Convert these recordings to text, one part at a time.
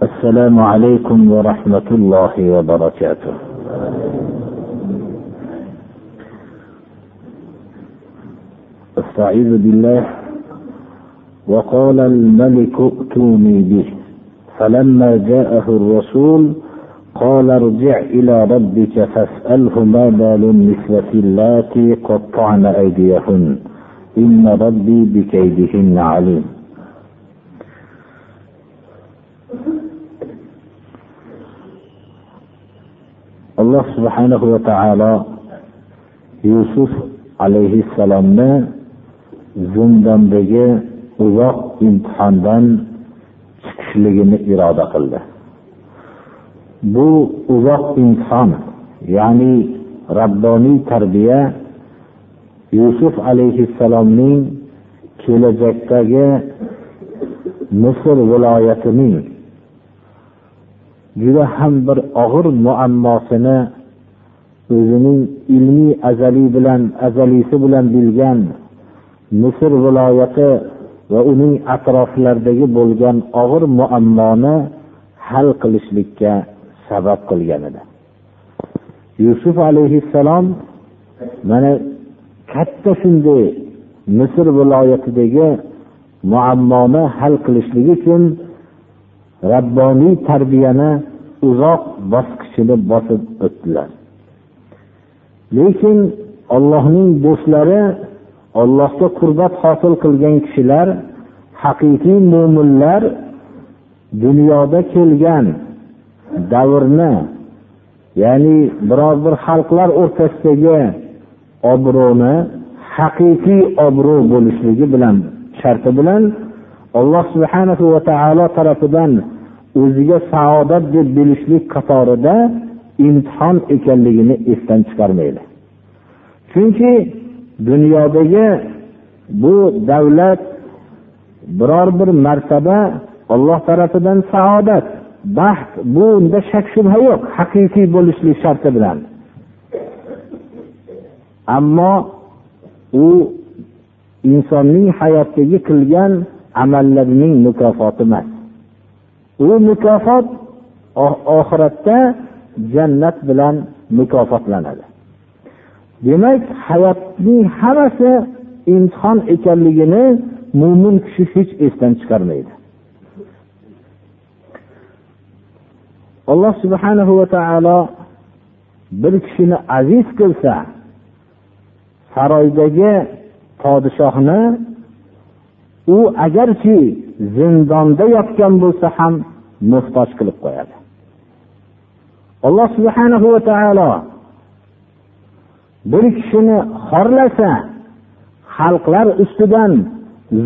السلام عليكم ورحمة الله وبركاته. أستعيذ بالله. وقال الملك ائتوني به. فلما جاءه الرسول قال ارجع إلى ربك فاسأله ما بال النسوه اللاتي قطعن أيديهن. إن ربي بكيدهن عليم. Alloh subhanahu va taolo yusuf alayhissalomni zindondagi uzoq imtihondan chiqishligini iroda qildi. Bu uzoq imtihon ya'ni rabboniy tarbiya yusuf alayhissalomning kelajakdagi misr viloyatining juda ham bir og'ir muammosini o'zining ilmiy azaliy bilan azaliysi bilan bilgan misr viloyati va uning atroflaridagi bo'lgan og'ir muammoni hal qilishlikka sabab qilgan edi. Yusuf alayhissalom mana katta shunday misr viloyatidagi muammoni hal qilishlik uchun rabboniy tarbiyani uzoq bosqichini bosib o'tdilar. Lekin ollohning do'stlari ollohga qurbat hosil qilgan kishilar haqiqiy mo'minlar dunyoda kelgan davrni ya'ni biror bir xalqlar o'rtasidagi obro'ni haqiqiy obro' bo'lishligi bilan sharti bilan alloh subhanahu va taolo tarafidan o'ziga saodat deb bilishlik qatorida imtihon ekanligini esdan chiqarmaydi. Chunki dunyodagi bu davlat biror bir martaba olloh tarafidan saodat baxt bu unda shak shubha yo'q haqiqiy bo'lishlik sharti bilan. Ammo u insonning hayotdagi qilgan amallarining mukofoti emas. U mukofot oxiratda jannat bilan mukofotlanadi. Demak hayotning hammasi imtihon ekanligini mo'min kishi hech esdan chiqarmaydi. Alloh subhanahu va taolo bir kishini aziz qilsa saroydagi podshohni u agarki zindonda yotgan bo'lsa ham muhtoj qilib qo'yadi. Alloh subhanahu va taolo bir kishini xorlasa xalqlar ustidan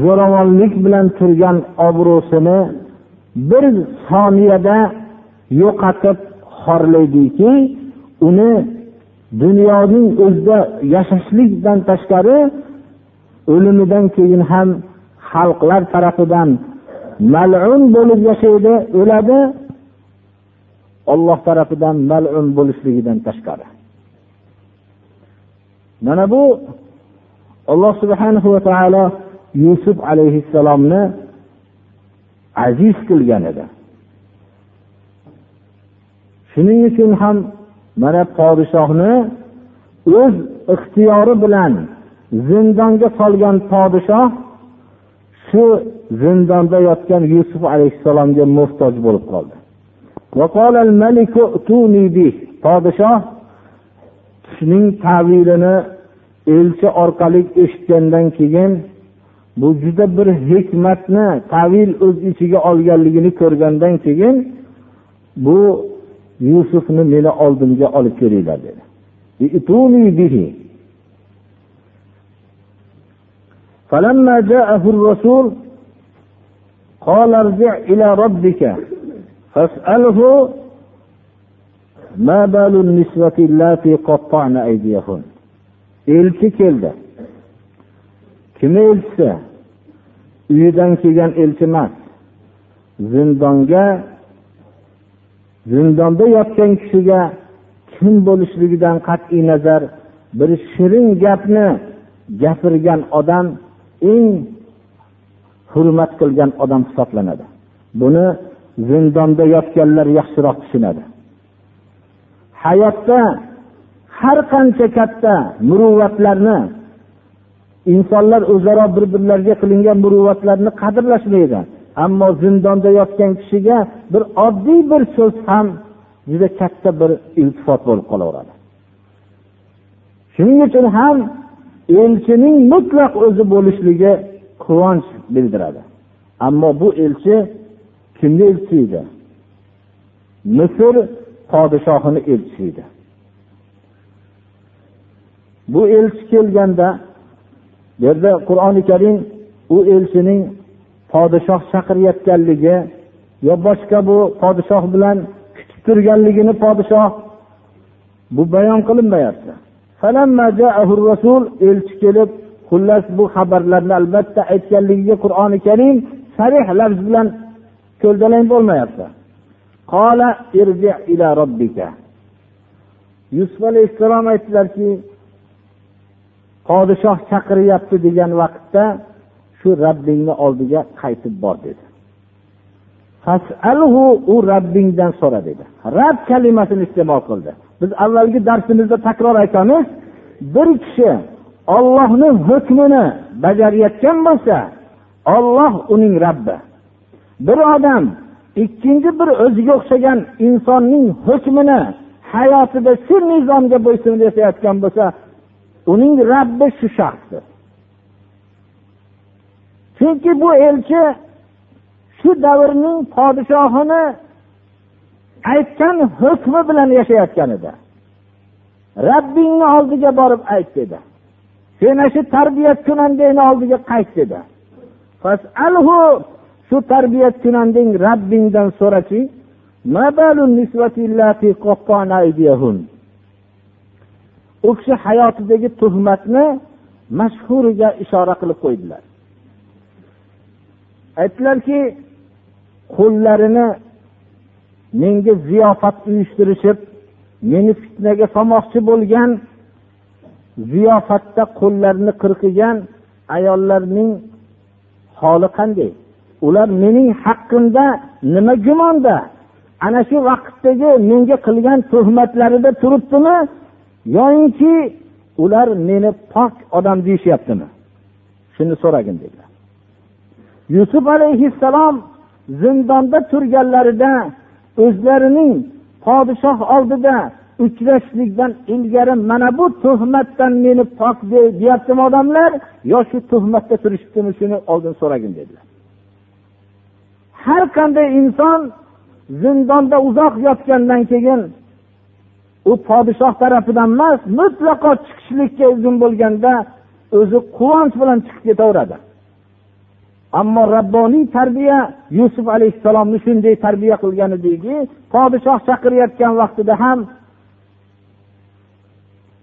zo'ravonlik bilan turgan obro'sini bir soniyada yo'qotib xorlaydiki uni dunyoning o'zida yashashlikdan tashqari o'limidan keyin ham xalqlar tarafidan malun bo'lib yashaydi o'ladi. Olloh tarafidan malun bo'lishligidan tashqari. Mana bu alloh subhanahu va taolo yusuf alayhissalomni aziz qilgan edi. Shuning uchun ham mana podshohni o'z ixtiyori bilan zindonga solgan podshoh shu zindonda yotgan yusuf alayhissalomga muhtoj bo'lib qoldi podshoh tushning tavilini elchi orqali eshitgandan keyin bu juda bir hikmatni tavil o'z ichiga olganligini ko'rgandan keyin bu yusufni meni oldimga olib kelinglar dedi فلما جاءه الرسول قال ارجع إلى ربك فاسأله elchi keldi kim elchisi uyidan kelgan elchi emas zindonga zindonda yotgan kishiga kim bo'lishligidan qat'iy nazar bir shirin gapni gapirgan odam eng hurmat qilgan odam hisoblanadi. Buni zindonda yotganlar yaxshiroq tushunadi. Hayotda har qancha katta muruvvatlarni insonlar o'zaro bir birlariga qilingan muruvvatlarni qadrlashmaydi. Ammo zindonda yotgan kishiga bir oddiy bir so'z ham juda katta bir iltifot bo'lib qolaveradi. Shuning uchun ham elchining mutlaq o'zi bo'lishligi quvonch bildiradi. Ammo bu elchi kimni elchisi edi? Misr podshohini elchisi edi. Bu elchi kelganda bu yerda qur'oni karim u elchining podshoh chaqirayotganligi yo boshqa bu podshoh bilan kutib turganligini podshoh bu bayon qilinmayapti. Elchi kelib xullas bu xabarlarni albatta aytganligiga qur'oni karim sarih lafz bilan ko'ldalang bo'lmayapti. Qola irji ila robbika. Yusuf alayhissalom aytdilarki podshoh chaqiryapti degan vaqtda shu rabbingni oldiga qaytib bor dedi. Fasalhu u rabbingdan so'ra dedi. Rab kalimasini iste'mol qildi. Biz avvalgi darsimizda takror aytamiz bir kishi ollohni hukmini bajarayotgan bo'lsa olloh uning rabbi. Bir odam ikkinchi bir o'ziga o'xshagan insonning hukmini hayotida shu nizomga bo'ysunib yashayotgan bo'lsa uning rabbi shu shaxsdir. Chunki bu elchi shu davrning podshohini aytgan hukmi bilan yashayotgan edi. Rabbingni oldiga borib ayt dedi. Seni shu tarbiyat kunandangni oldiga qayt dedi. Shu tarbiyat kunandang rabbingdan so'rachi u kishi hayotidagi tuhmatni mashhuriga ishora qilib qo'ydilar. Aytdilarki qo'llarini menga ziyofat uyushtirishib meni fitnaga solmoqchi bo'lgan ziyofatda qo'llarini qirqigan ayollarning holi qanday? Ular mening haqqimda nima gumonda? Ana shu vaqtdagi menga qilgan tuhmatlarida turibdimi? Yoyinki ular meni pok odam deyishyaptimi? Shuni so'ragin dedilar. Yusuf alayhissalom zindonda turganlarida o'zlarining podshoh oldida uchrashishlikdan ilgari mana bu tuhmatdan meni pok deyaptimi odamlar? Yo shu tuhmatda turishibdimi? Shuni oldin so'ragin dedilar. Har qanday inson zindonda uzoq yotgandan keyin u podshoh tarafidan emas mutlaqo chiqishlikka izn bo'lganda o'zi quvonch bilan chiqib ketaveradi. Ammo rabboniy tarbiya yusuf alayhissalomni shunday tarbiya qilgan ediki podshoh chaqirayotgan vaqtida ham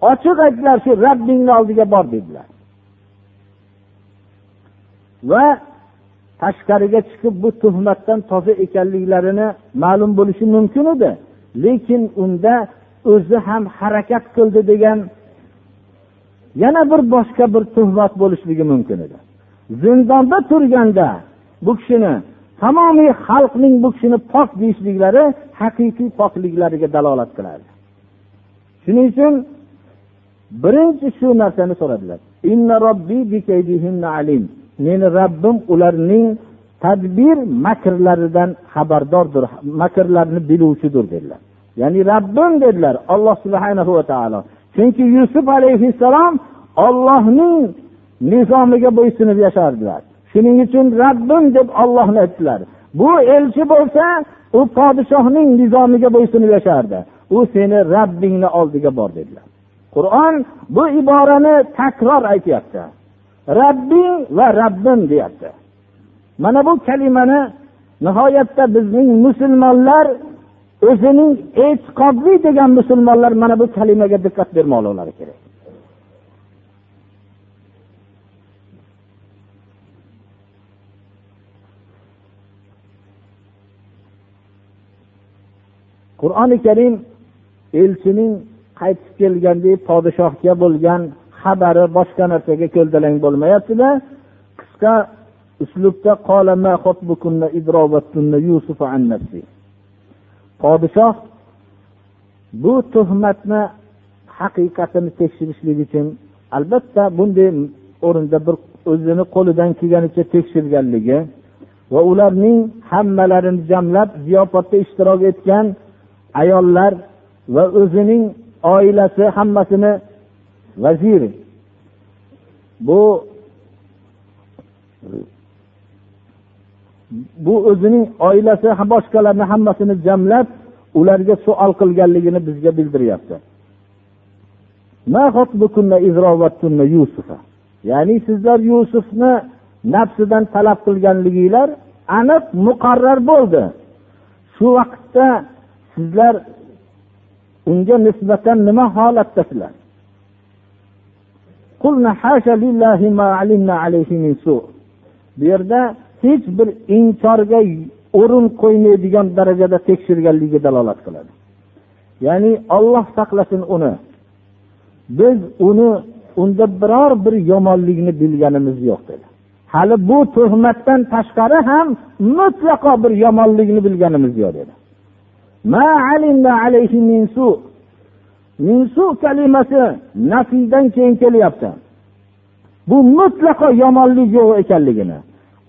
ochiq aytdilar shu rabbingni oldiga bor dedilar. Va tashqariga chiqib bu tuhmatdan toza ekanliklarini ma'lum bo'lishi mumkin edi. Lekin unda o'zi ham harakat qildi degan yana bir boshqa bir tuhmat bo'lishligi mumkin edi. Zindonda turganda bu kishini tamomiy xalqning bu kishini pok deyishliklari haqiqiy pokliklariga dalolat qiladi shuning uchun birinchi shu narsani so'radilar. Meni robbim ularning tadbir makrlaridan xabardordir makrlarni biluvchidir dedilar. Ya'ni robbim dedilar alloh subhanahu va taolo. Chunki yusuf alayhissalom ollohning nizomiga bo'ysunib yashardilar. Shuning uchun robbim deb ollohni aytdilar. Bu elchi bo'lsa u podshohning nizomiga bo'ysunib yashardi. U seni rabbingni oldiga bor dedilar. Qur'on bu iborani takror aytyapti. Rabbing va rabbim deyapti. Mana bu kalimani nihoyatda bizning musulmonlar o'zining e'tiqodli degan musulmonlar mana bu kalimaga diqqat bermoqlari kerak. Qur'oni karim elchining qaytib kelgandek podshohga bo'lgan xabari boshqa narsaga ko'ldalang bo'lmayaptida. Qisqa uslubda podshoh bu tuhmatni haqiqatini tekshirishlik uchun albatta bunday o'rinda bir o'zini qo'lidan kelganicha tekshirganligi va ularning hammalarini jamlab ziyofatda ishtirok etgan ayollar va o'zining oilasi hammasini vazir bu bu o'zining oilasi boshqalarni hammasini jamlab ularga savol qilganligini bizga bildiryapti. Ya'ni sizlar yusufni nafsidan talab qilganliginglar aniq muqarrar bo'ldi. Shu vaqtda sizlar unga nisbatan nima holatdasizlar bu yerda hech bir inkorga o'rin qo'ymaydigan darajada tekshirganligiga dalolat qiladi. Ya'ni olloh saqlasin uni. Biz uni unda biror bir yomonlikni bilganimiz yo'q dedi. Hali bu tuhmatdan tashqari ham mutlaqo bir yomonlikni bilganimiz yo'q dedi. Minsu kalimasi nafiydan keyin kelyapti. Bu mutlaqo yomonlik yo'q ekanligini.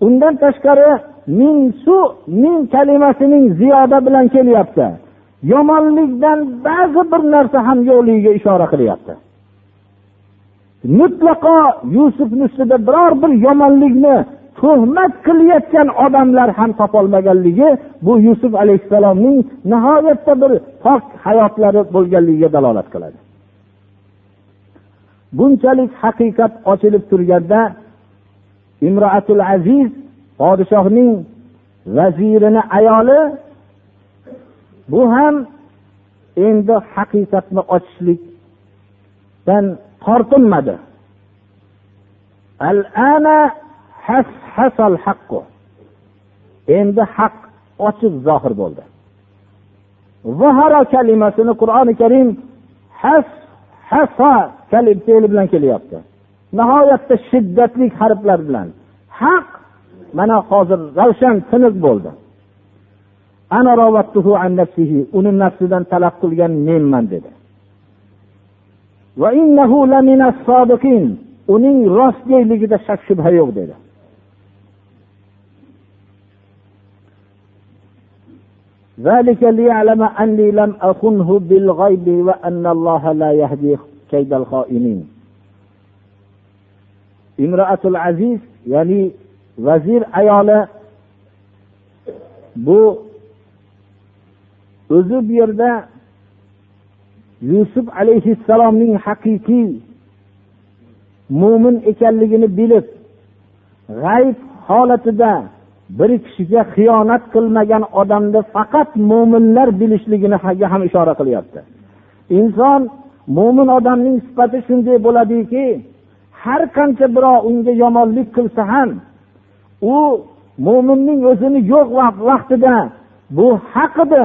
Undan tashqari min su min kalimasining ziyoda bilan kelyapti. Yomonlikdan ba'zi bir narsa ham yo'qligiga ishora qilyapti. Mutlaqo yusufni ustida biror bir yomonlikni tuhmat qilayotgan odamlar ham topolmaganligi bu yusuf alayhissalomning nihoyatda bir pok hayotlari bo'lganligiga dalolat qiladi. Bunchalik haqiqat ochilib turganda imroatul aziz podshohning vazirini ayoli bu ham endi haqiqatni ochishlikdan tortinmadi. Hasal haqqu. Endi haq ochiq zohir bo'ldi. Zahara kalimasini qur'oni karim has hasa kalim fe'li bilan kelyapti. Nihoyatda shiddatli harflar bilan. Haq mana hozir ravshan tiniq bo'ldi. Uni nafsidan talab qilgan menman dedi. Uning rostgo'yligida shak shubha yo'q dedi. ذلك ليعلم أني لم أخنه بالغيب وأن الله لا يهدي كيد الخائنين imroatul aziz ya'ni vazir ayoli bu o'zi bu yerda yusuf alayhissalomning haqiqiy mo'min ekanligini bilib g'ayb holatida bir kishiga xiyonat qilmagan odamni faqat mo'minlar bilishligini ham ishora qilyapti. Inson mo'min odamning sifati shunday bo'ladiki har qancha birov unga yomonlik qilsa ham u mo'minning o'zini yo'q vaqtida bu haq edi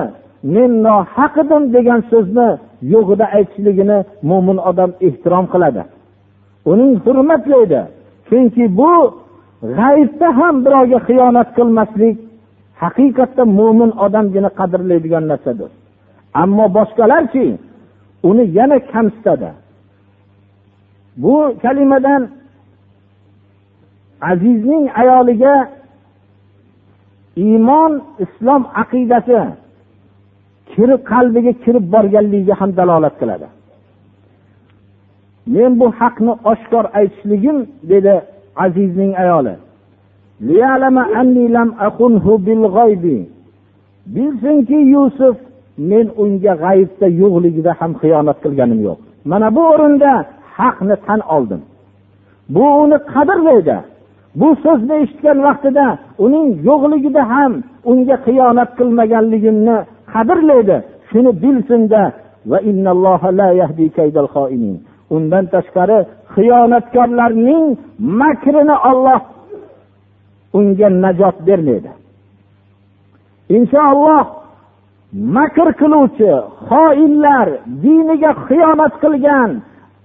men nohaq edim degan so'zni yo'g'ida aytishligini mo'min odam ehtirom qiladi. Uning hurmatlaydi chunki bu g'aybda ham birovga xiyonat qilmaslik haqiqatda mo'min odamgina qadrlaydigan narsadir. Ammo boshqalarchi uni yana kamsitadi. Bu kalimadan azizning ayoliga iymon islom aqidasi kirib qalbiga kirib borganligiga ham dalolat qiladi. Men bu haqni oshkor aytishligim dedi azizning ayoli. Bilsinki yusuf men unga g'ayibda yo'qligida ham xiyonat qilganim yo'q. Mana bu o'rinda haqni tan oldim. Bu uni qadrlaydi bu so'zni eshitgan vaqtida uning yo'qligida ham unga xiyonat qilmaganligimni qadrlaydi shuni bilsinda undan tashqari xiyonatkorlarning makrini olloh unga najot bermaydi. Inshaalloh makr qiluvchi xoinlar diniga xiyonat qilgan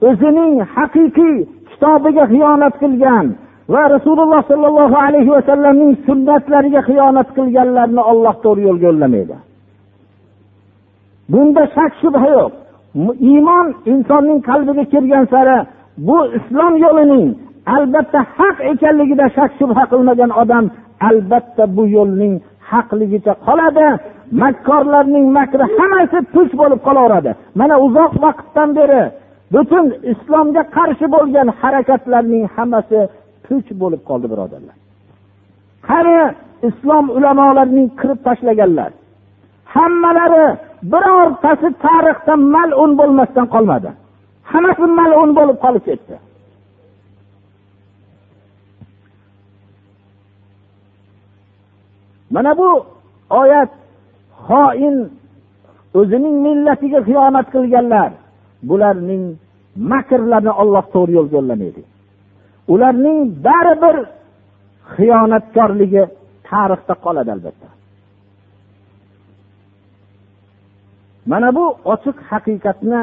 o'zining haqiqiy kitobiga xiyonat qilgan va rasululloh sollallohu alayhi vasallamning sunnatlariga xiyonat qilganlarni olloh to'g'ri yo'lga yo'llamaydi. Bunda shak shubha yo'q. Iymon insonning qalbiga kirgan sari bu islom yo'lining albatta haq ekanligida shak shubha qilmagan odam albatta bu yo'lning haqligicha qoladi. Makkorlarning makri hammasi puch bo'lib qolaveradi. Mana uzoq vaqtdan beri butun islomga qarshi bo'lgan harakatlarning hammasi puch bo'lib qoldi birodarlar. Qani islom ulamolarining kirib tashlaganlar? Hammalari birortasi tarixda malun bo'lmasdan qolmadi. Hammasi malun bo'lib qolib ketdi. Mana bu oyat xoin o'zining millatiga xiyonat qilganlar. Bularning makrlarini olloh to'g'ri yo'lga yo'llamaydi. Ularning baribir xiyonatkorligi tarixda qoladi albatta. Mana bu ochiq haqiqatni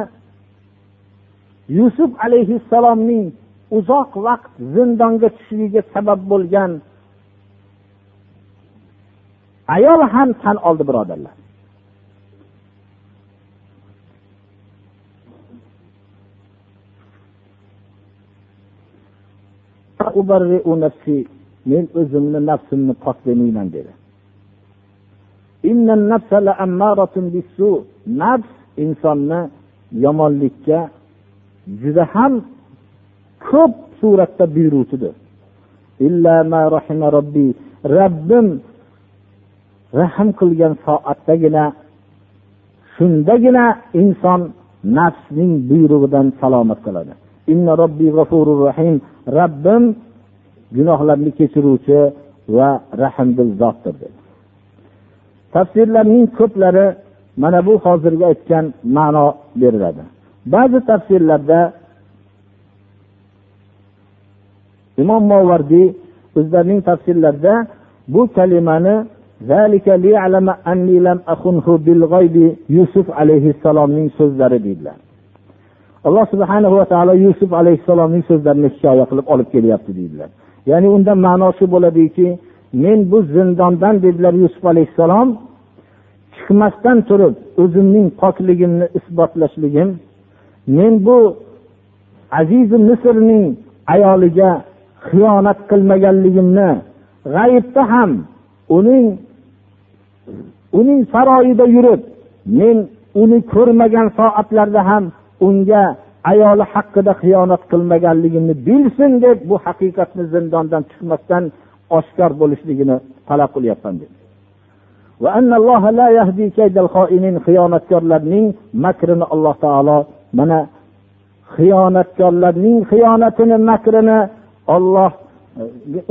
yusuf alayhissalomning uzoq vaqt zindonga tushishligiga sabab bo'lgan ayol ham tan oldi birodarlar. Men o'zimni nafsimni pok dedi. Nafs insonni yomonlikka juda ham ko'p suratda buyuruvchidir. Robbim rahm qilgan soatdagina shundagina inson nafsning buyrug'idan salomat qoladi robbim gunohlarni kechiruvchi va rahmdil zotdir dedi. Tafsirlarning ko'plari mana bu hozirgi aytgan ma'no beriladi. Ba'zi tafsirlarda imom movardiy o'zlarining tafsirlarida bu kalimani yusuf alayhissalomning so'zlari deydilar. Alloh subhana va taolo yusuf alayhissalomning so'zlarini hikoya qilib olib kelyapti deydilar. Ya'ni undan ma'no shu bo'ladiki men bu zindondan dedilar yusuf alayhissalom chiqmasdan turib o'zimning pokligimni isbotlashligim men bu azizi misrning ayoliga xiyonat qilmaganligimni g'ayibda ham uning uning saroyida yurib men uni ko'rmagan soatlarda ham unga ayoli haqida xiyonat qilmaganligimni bilsin deb bu haqiqatni zindondan chiqmasdan oshkor bo'lishligini talab qilyapman dedi. Xiyonatkorlarning makrini alloh taolo mana xiyonatkorlarning xiyonatini makrini olloh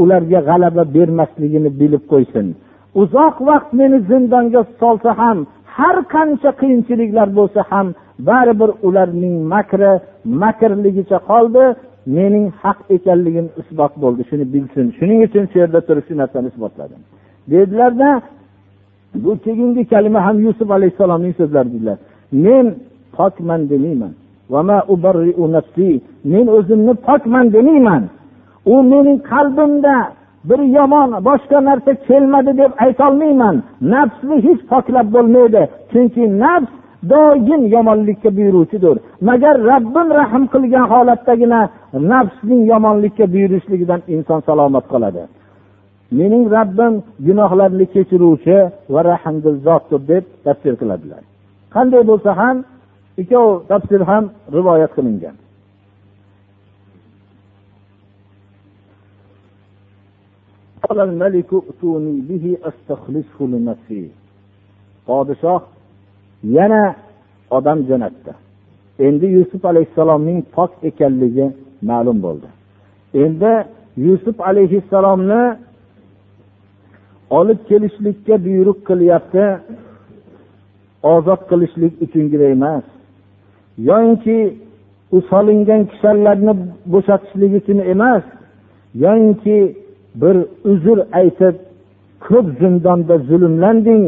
ularga g'alaba bermasligini bilib qo'ysin. Uzoq vaqt meni zindonga solsa ham har qancha qiyinchiliklar bo'lsa ham baribir ularning makri makrligicha qoldi. Mening haq ekanligim isbot bo'ldi. Shuni bilsin. Shuning uchun shu yerda turib shu narsani isbotladim. Dedilarda bu keyingi kalima ham yusuf alayhissalomning so'zlari dedilar. Men pokman demayman men o'zimni pokman demayman u mening qalbimda bir yomon boshqa narsa kelmadi deb aytolmayman. Nafsni hech poklab bo'lmaydi. Chunki nafs doim yomonlikka buyuruvchidir. Magar rabbim rahm qilgan holatdagina nafsning yomonlikka buyurishligidan inson salomat qoladi. Mening rabbim gunohlarni kechiruvchi va rahmdil zotdir deb tafsir qiladilar. Qanday bo'lsa ham ikkov tafsir ham rivoyat qilingan. Podshoh yana odam jo'natdi. Endi yusuf alayhissalomning pok ekanligi ma'lum bo'ldi. Endi yusuf alayhissalomni olib kelishlikka buyruq qilyapti ozod qilishlik uchungina emas. Yoyinki u solingan kishanlarni bo'shatishlik uchun emas yoyinki bir uzr aytib ko'p zindonda zulmlanding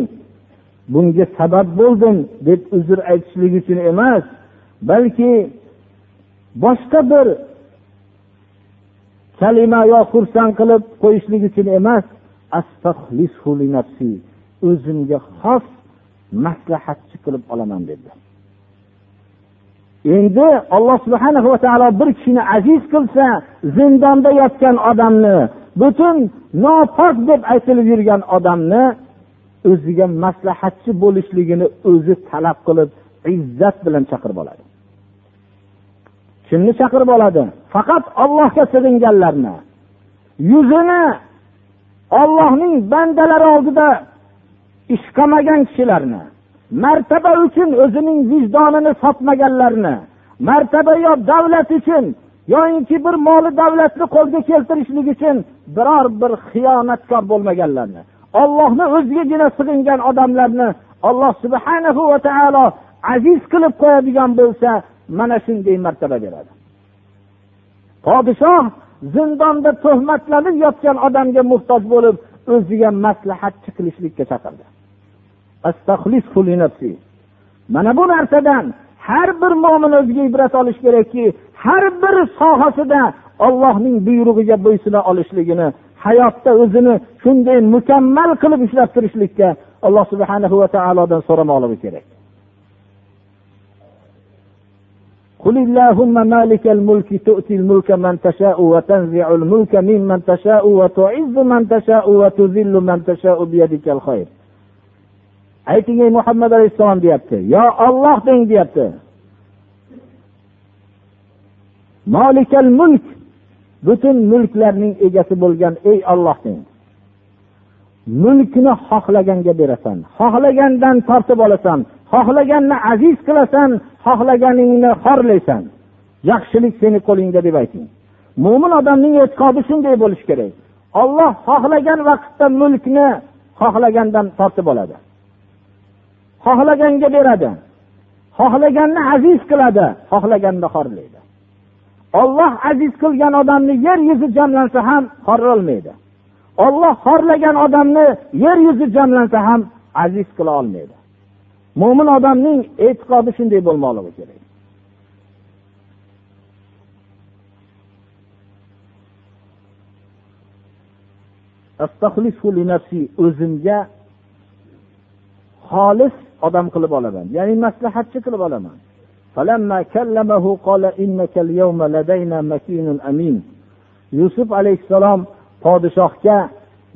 bunga sabab bo'ldim deb uzr aytishlik uchun emas balki boshqa bir kalima yo xursand qilib qo'yishlik uchun emas o'zimga xos maslahatchi qilib olaman dedi. Endi alloh subhana va taolo bir kishini aziz qilsa zindonda yotgan odamni butun nopok deb aytilib yurgan odamni o'ziga maslahatchi bo'lishligini o'zi talab qilib izzat bilan chaqirib oladi. Kimni chaqirib oladi? Faqat ollohga sig'inganlarni yuzini ollohning bandalari oldida ishqamagan kishilarni martaba uchun o'zining vijdonini sotmaganlarni martaba yo davlat uchun yoyinki bir moli davlatni qo'lga keltirishlik uchun biror bir xiyonatkor bo'lmaganlarni ollohni o'zigagina sig'ingan odamlarni alloh subhanahu va taolo aziz qilib qo'yadigan bo'lsa mana shunday martaba beradi. Podshoh zindonda tuhmatlanib yotgan odamga muhtoj bo'lib o'ziga maslahatchi qilishlikka chaqirdi. Mana bu narsadan har bir mo'min o'ziga ibrat olish kerakki har bir sohasida ollohning buyrug'iga bo'ysuna olishligini hayotda o'zini shunday mukammal qilib ushlab turishlikka alloh subhanahu va taolodan so'ramoqligi kerak قل اللهم مالك الملك تؤتي الملك من تشاء وتنزع الملك ممن تشاء وتعز من تشاء وتذل من تشاء بيدك الخير ayting ey muhammad alayhissalom deyapti yo olloh deng deyapti molikal mulk butun mulklarning egasi bo'lgan ey olloh deng mulkni xohlaganga berasan. Xohlagandan tortib olasan. Xohlaganni aziz qilasan. Xohlaganingni xorlaysan. Yaxshilik seni qo'lingda deb ayting. Mo'min odamning e'tiqodi shunday bo'lishi kerak. Olloh xohlagan vaqtda mulkni xohlagandan tortib oladi. Xohlaganga beradi. Xohlaganni aziz qiladi. Xohlaganni xorlaydi. Olloh aziz qilgan odamni yer yuzi jamlansa ham xorlolmaydi olloh xorlagan odamni yer yuzi jamlansa ham aziz qila olmaydi. Mo'min odamning e'tiqodi shunday bo'lmoqligi kerak. O'zimga xolis odam qilib olaman. Ya'ni maslahatchi qilib olaman. Yusuf alayhissalom podshohga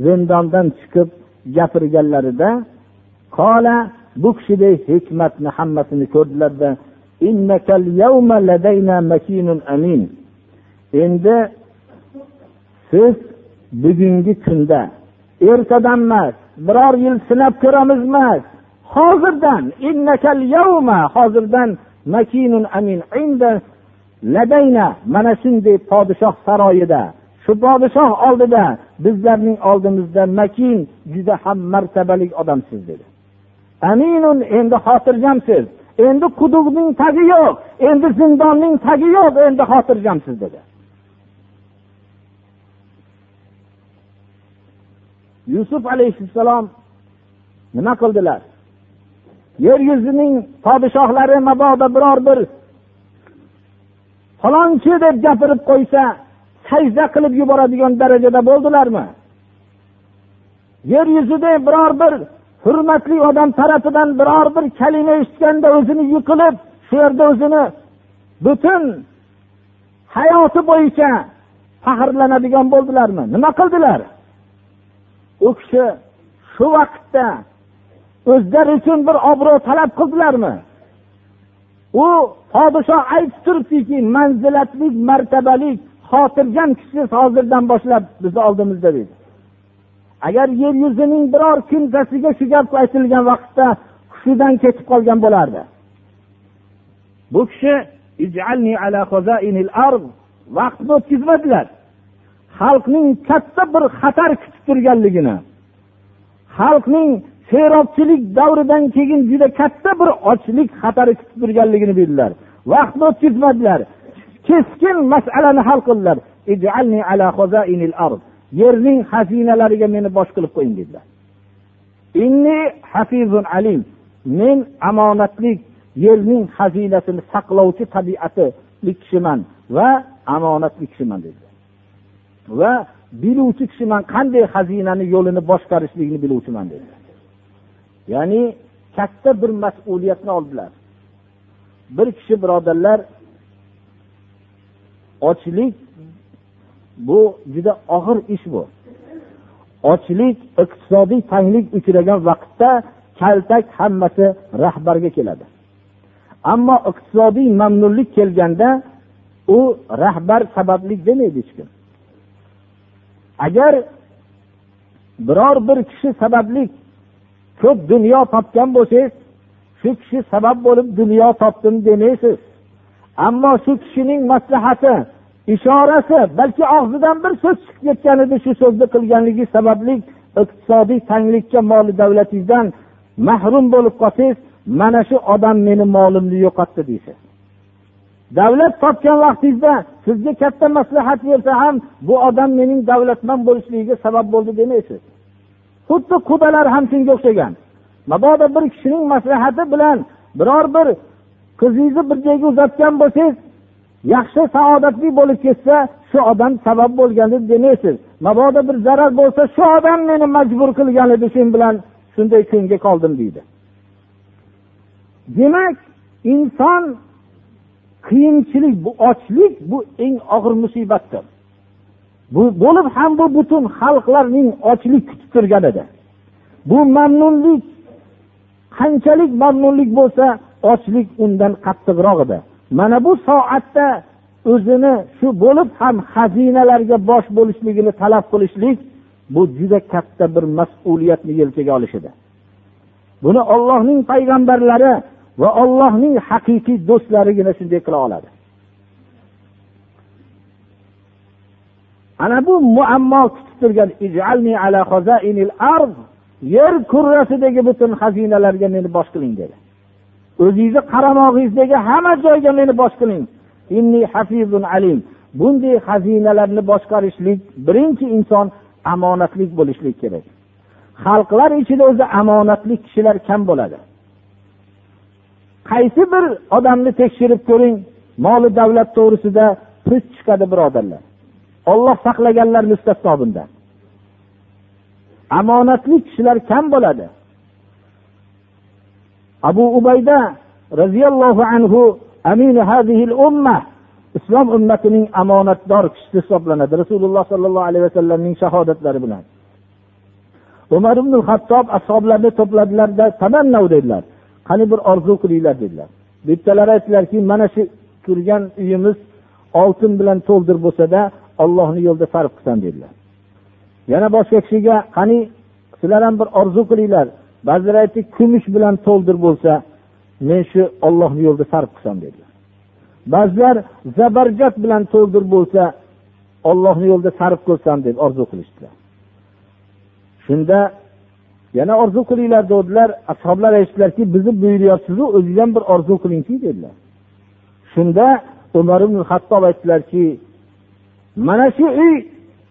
zindondan chiqib gapirganlarida qola bu kishida hikmatni hammasini ko'rdilarda endi siz bugungi kunda ertadan emas biror yil sinab ko'ramiz emas hozirdan hozirdan makinun amin ladayna. Mana shunday podshoh saroyida. Shu podshoh oldida bizlarning oldimizda makin juda ham martabali odamsiz dedi. Aminun endi xotirjamsiz. Endi quduqning tagi yo'q. Endi zindonning tagi yo'q. Endi xotirjamsiz dedi. Yusuf alayhissalom nima qildilar? Yer yuzining podshohlari mabodo biror bir falonchi deb gapirib qo'ysa sajda qilib yuboradigan darajada bo'ldilarmi? Yer yuzida biror bir hurmatli odam tarafidan biror bir kalima eshitganda o'zini yiqilib shu yerda o'zini butun hayoti bo'yicha faxrlanadigan bo'ldilarmi? Nima qildilar? U kishi shu vaqtda o'zlari uchun bir obro' talab qildilarmi? U podshoh aytib turibdiki manzilatli martabali xotirjam kishi hozirdan boshlab bizni oldimizda deydi agar yer yuzining biror kimsasiga shu gap aytilgan vaqtda hushidan ketib qolgan bo'lardi. Bu kishi vaqtni o'tkazmadilar. Xalqning katta bir xatar kutib turganligini xalqning serobchilik davridan keyin juda katta bir ochlik xatari kutib turganligini bildilar. Vaqtni o'tkazmadilar keskin masalani hal qildilar. Yerning xazinalariga meni bosh qilib qo'ying dedilar. Inni hafizun alim. Men omonatlik yerning xazinasini saqlovchi tabiatli kishiman va omonatli kishiman dedilar. Va biluvchi kishiman qanday xazinani yo'lini boshqarishlikni biluvchiman dedilar. Ya'ni katta bir mas'uliyatni oldilar. Bir kishi birodarlar ochlik bu juda og'ir ish bu. Ochlik iqtisodiy tanglik uchragan vaqtda kaltak hammasi rahbarga keladi. Ammo iqtisodiy mamnunlik kelganda u rahbar sababli demaydi hech kim. Agar biror bir kishi sababli ko'p dunyo topgan bo'lsangiz shu kishi sabab bo'lib dunyo topdim demaysiz. Ammo shu kishining maslahati ishorasi balki og'zidan bir so'z chiqib ketgan edi shu so'zni qilganligi sababli iqtisodiy tanglikka moli davlatingizdan mahrum bo'lib qolsangiz mana shu odam meni molimni yo'qotdi deysiz. Davlat topgan vaqtingizda sizga katta maslahat bersa ham bu odam mening davlatman bo'lishligiga sabab bo'ldi demaysiz. Xuddi qubalar ham shunga o'xshagan. Mabodo bir kishining maslahati bilan biror bir qizingizni bir joyga uzatgan bo'lsangiz yaxshi saodatli bo'lib ketsa shu odam sabab bo'lgan deb demaysiz. Mabodo bir zarar bo'lsa shu odam meni majbur qilgan edi shu bilan shunday kunga qoldim deydi. Demak inson qiyinchilik bu ochlik bu eng og'ir musibatdir. Bu bo'lib ham bu butun xalqlarning ochlik kutib turgan edi bu mamnunlik qanchalik mamnunlik bo'lsa ochlik undan qattiqroq edi. Mana bu soatda o'zini shu bo'lib ham xazinalarga bosh bo'lishligini talab qilishlik bu juda katta bir mas'uliyatni yelkaga olish edi buni ollohning payg'ambarlari va ollohning haqiqiy do'stlarigina shunday qila oladi. Ana bu muammo kutib turgan yer kurrasidagi butun xazinalarga meni bosh qiling dedi. O'zingizni qaramog'ingizdagi hamma joyga meni bosh qiling. Inni hafizun alim. Bunday xazinalarni boshqarishlik birinchi inson omonatlik bo'lishlik kerak. Xalqlar ichida o'zi omonatli kishilar kam bo'ladi. Qaysi bir odamni tekshirib ko'ring moli davlat to'g'risida pis chiqadi birodarlar. Olloh saqlaganlar mustasno bundan omonatli kishilar kam bo'ladi. Abu ubayda roziyallohu anhu aminu hadihil umma. Islom ummatining omonatdor kishisi hisoblanadi. Rasululloh sollallohu alayhi vasallamning shahodatlari bilan. Umar ibn hattob ashoblarni to'pladilarda tamannav dedilar. Qani bir orzu qilinglar dedilar. Bittalari aytdilarki mana shu turgan uyimiz oltin bilan to'ldir bo'lsada ollohni yo'lida sarf qilsam dedilar. Yana boshqa kishiga qani sizlar ham bir orzu qilinglar. Ba'zilar aytdi kumush bilan to'ldir bo'lsa men shu ollohni yo'lida sarf qilsam dedilar. Ba'zilar zabarjat bilan to'ldir bo'lsa ollohni yo'lida sarf qilsam deb orzu qilishdilar. Shunda yana orzu qilinglar dedilar. Ashoblar aytishdilarki bizni buyuryapsizu o'zingiz ham bir orzu qilingki dedilar. Shunda umar ibn hattob aytdilarki mana shu uy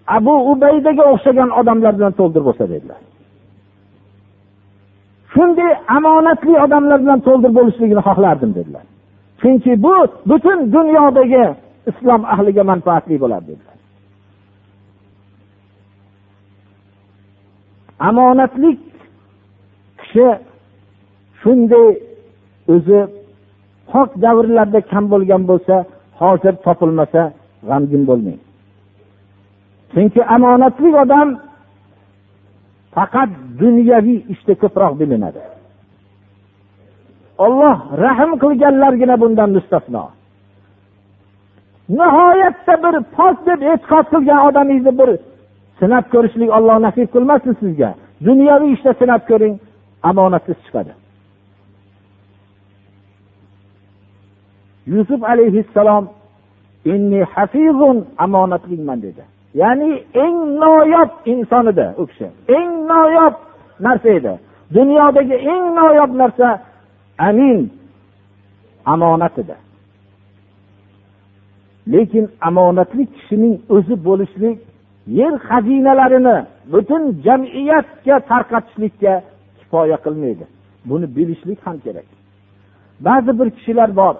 abu ubaydaga o'xshagan odamlar bilan to'ldir bo'lsa dedilar. Shunday omonatli odamlar bilan to'ldir bo'lishligini xohlardim dedilar. Chunki bu butun dunyodagi islom ahliga manfaatli bo'ladi dedilar. Omonatlik kishi shunday o'zi pok davrlarda kam bo'lgan bo'lsa hozir topilmasa g'amgin bo'lmang chunki omonatli odam faqat dunyoviy ishda ko'proq bilinadi. Olloh rahm qilganlargina bundan mustasno. Nihoyatda bir pok deb e'tiqod qilgan odamingizni bir sinab ko'rishlik olloh nasib qilmasin sizga. Dunyoviy ishda sinab ko'ring omonatsiz chiqadi. Yusuf alayhissalom inni omonatliman dedi. Ya'ni eng noyob inson edi u kishi. Eng noyob narsa edi. Dunyodagi eng noyob narsa amin omonat edi. Lekin omonatli kishining o'zi bo'lishlik yer xazinalarini butun jamiyatga tarqatishlikka kifoya qilmaydi. Buni bilishlik ham kerak. Ba'zi bir kishilar bor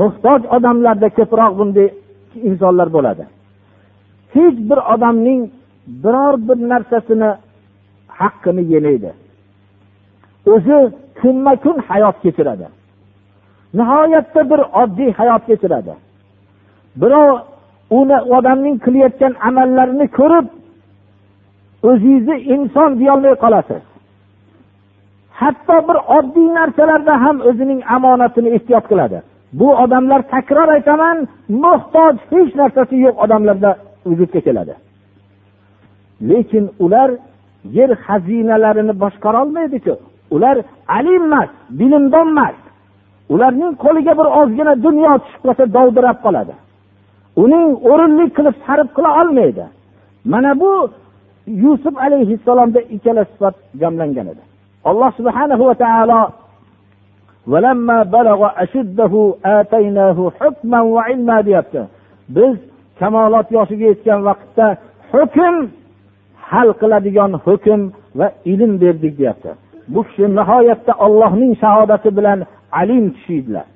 muhtoj odamlarda ko'proq bunday insonlar bo'ladi. Hech bir odamning biror bir narsasini haqqini yemaydi. O'zi kunma kun hayot kechiradi. Nihoyatda bir oddiy hayot kechiradi. Birov uni odamning qilayotgan amallarini ko'rib o'zingizni inson deyolmay qolasiz. Hatto bir oddiy narsalarda ham o'zining omonatini ehtiyot qiladi. Bu odamlar takror aytaman muhtoj hech narsasi yo'q odamlarda vujudga keladi. Lekin ular yer xazinalarini boshqarolmaydiku. Ular alim emas bilimdon emas. Ularning qo'liga bir ozgina dunyo tushib qolsa dovdirab qoladi. Uning o'rinlik qilib sarf qila olmaydi. Mana bu yusuf alayhissalomda ikkala sifat jamlangan edi. Alloh subhanahu va taolo biz kamolot yoshiga yetgan vaqtda hukm hal qiladigan hukm va ilm berdik deyapti bu kishi nihoyatda ollohning shahodati bilan alim kishi edilar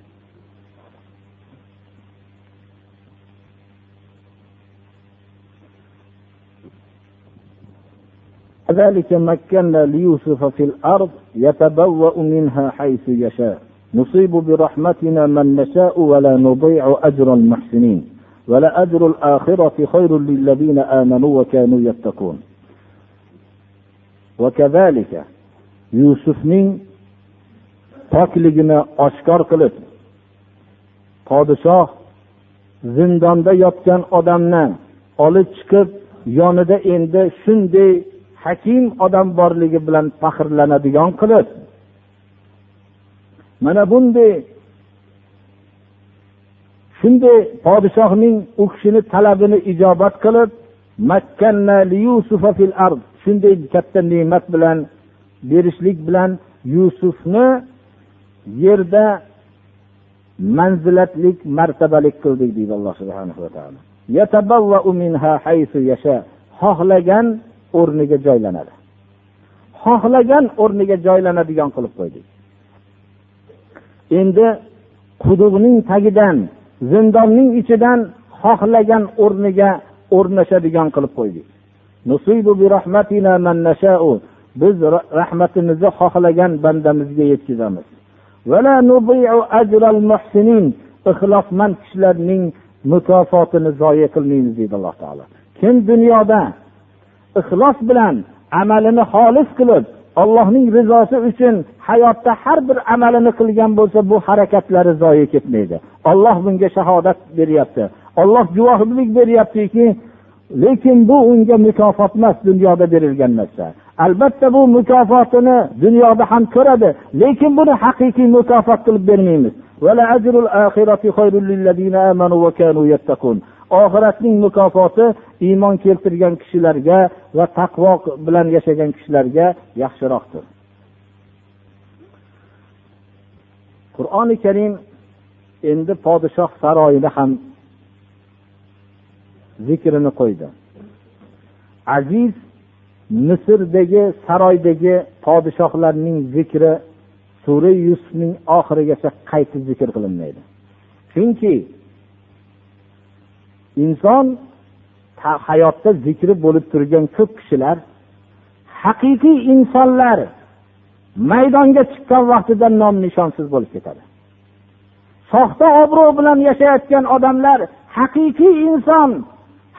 كذلك مكنا ليوسف في الأرض يتبوأ منها حيث يشاء نصيب برحمتنا من نشاء ولا نضيع أجر المحسنين ولأجر الآخرة خير للذين آمنوا وكانوا يتقون وكذلك yusufning pokligini oshkor qilib podshoh zindonda yotgan odamni olib chiqib yonida endi shunday hakim odam borligi bilan faxrlanadigan qilib mana bunday shunday podshohning u kishini talabini ijobat qilib shunday katta ne'mat bilan berishlik bilan yusufni yerda manzilatlik martabalik qildik deydi alloh subhana va taolo. Xohlagan o'rniga joylanadi. Xohlagan o'rniga joylanadigan qilib qo'ydik. Endi quduqning tagidan zindonning ichidan xohlagan o'rniga o'rnashadigan qilib qo'ydik. Biz rahmatimizni xohlagan bandamizga yetkazamiz. Ixlosmand kishilarning mukofotini zoya qilmaymiz deydi alloh taolo. Kim dunyoda ixlos bilan amalini xolis qilib allohning rizosi uchun hayotda har bir amalini qilgan bo'lsa bu harakatlari zoye ketmaydi. Olloh bunga shahodat beryapti. Olloh guvohlik beryaptiki lekin bu unga mukofot emas dunyoda berilgan narsa. Albatta bu mukofotini dunyoda ham ko'radi lekin buni haqiqiy mukofot qilib bermaymiz. Oxiratning mukofoti iymon keltirgan kishilarga va taqvo bilan yashagan kishilarga yaxshiroqdir. Qur'oni karim endi podshoh saroyini ham zikrini qo'ydi. Aziz misrdagi saroydagi podshohlarning zikri sura yusufning oxirigacha qayta zikr qilinmaydi. Chunki inson hayotda zikri bo'lib turgan ko'p kishilar haqiqiy insonlar maydonga chiqqan vaqtida nom nishonsiz bo'lib ketadi. Soxta obro' bilan yashayotgan odamlar haqiqiy inson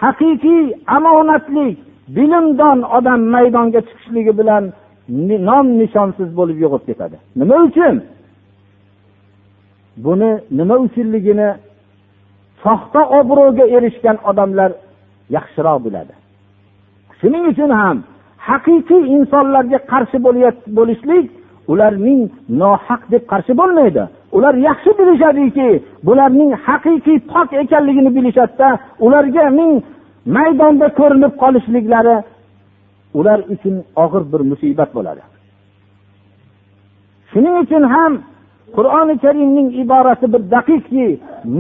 haqiqiy omonatli bilimdon odam maydonga chiqishligi bilan nom nishonsiz bo'lib yo'qolib ketadi. Nima uchun? Buni nima uchunligini soxta obro'ga erishgan odamlar yaxshiroq biladi shuning uchun ham haqiqiy insonlarga qarshi bo'lishlik ularning nohaq deb qarshi bo'lmaydi. Ular yaxshi bilishadiki bularning haqiqiy pok ekanligini bilishadida ularga ming maydonda ko'rinib qolishliklari ular uchun og'ir bir musibat bo'ladi. Shuning uchun ham qur'oni karimning iborasi bir daqiqki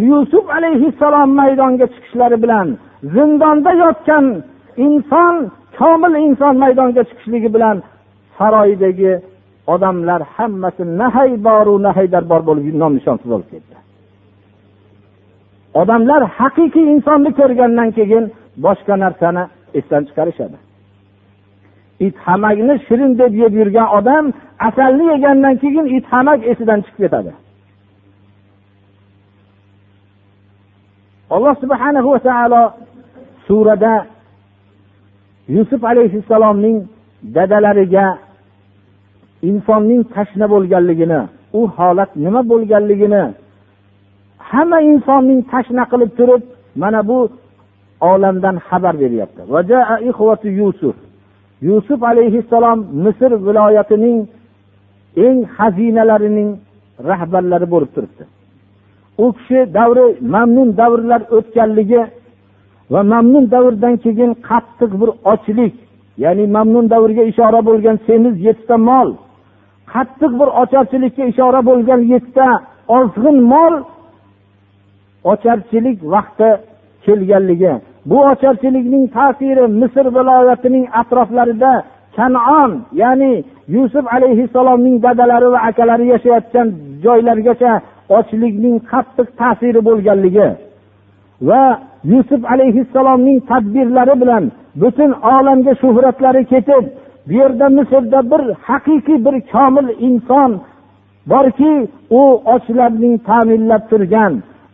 yusuf alayhissalom maydonga chiqishlari bilan zindonda yotgan inson komil inson maydonga chiqishligi bilan saroydagi odamlar hammasi nahay boru nahaydar bor bo'lib nom nishonsiz bo'lib ketdi. Odamlar haqiqiy insonni ko'rgandan keyin boshqa narsani esdan chiqarishadi. It hamakni shirin deb yeb yurgan odam asalni yegandan keyin it hamak esidan chiqib ketadi. Alloh subhanahu va taolo surada yusuf alayhissalomning dadalariga insonning tashna bo'lganligini u holat nima bo'lganligini hamma insonning tashna qilib turib mana bu olamdan xabar beryapti. Yusuf. Yusuf alayhissalom misr viloyatining eng xazinalarining rahbarlari bo'lib turibdi. U kishi davri mamnun davrlar o'tganligi va mamnun davrdan keyin qattiq bir ochlik ya'ni mamnun davriga ishora bo'lgan semiz yettita mol qattiq bir ocharchilikka ishora bo'lgan yettita ozg'in mol ocharchilik vaqti kelganligi bu ocharchilikning ta'siri misr viloyatining atroflarida kanon ya'ni yusuf alayhissalomning dadalari va akalari yashayotgan joylargacha ochlikning qattiq ta'siri bo'lganligi va yusuf alayhissalomning tadbirlari bilan butun olamga shuhratlari ketib bu yerda misrda bir haqiqiy bir komil inson borki u ochlarning ta'minlab turgan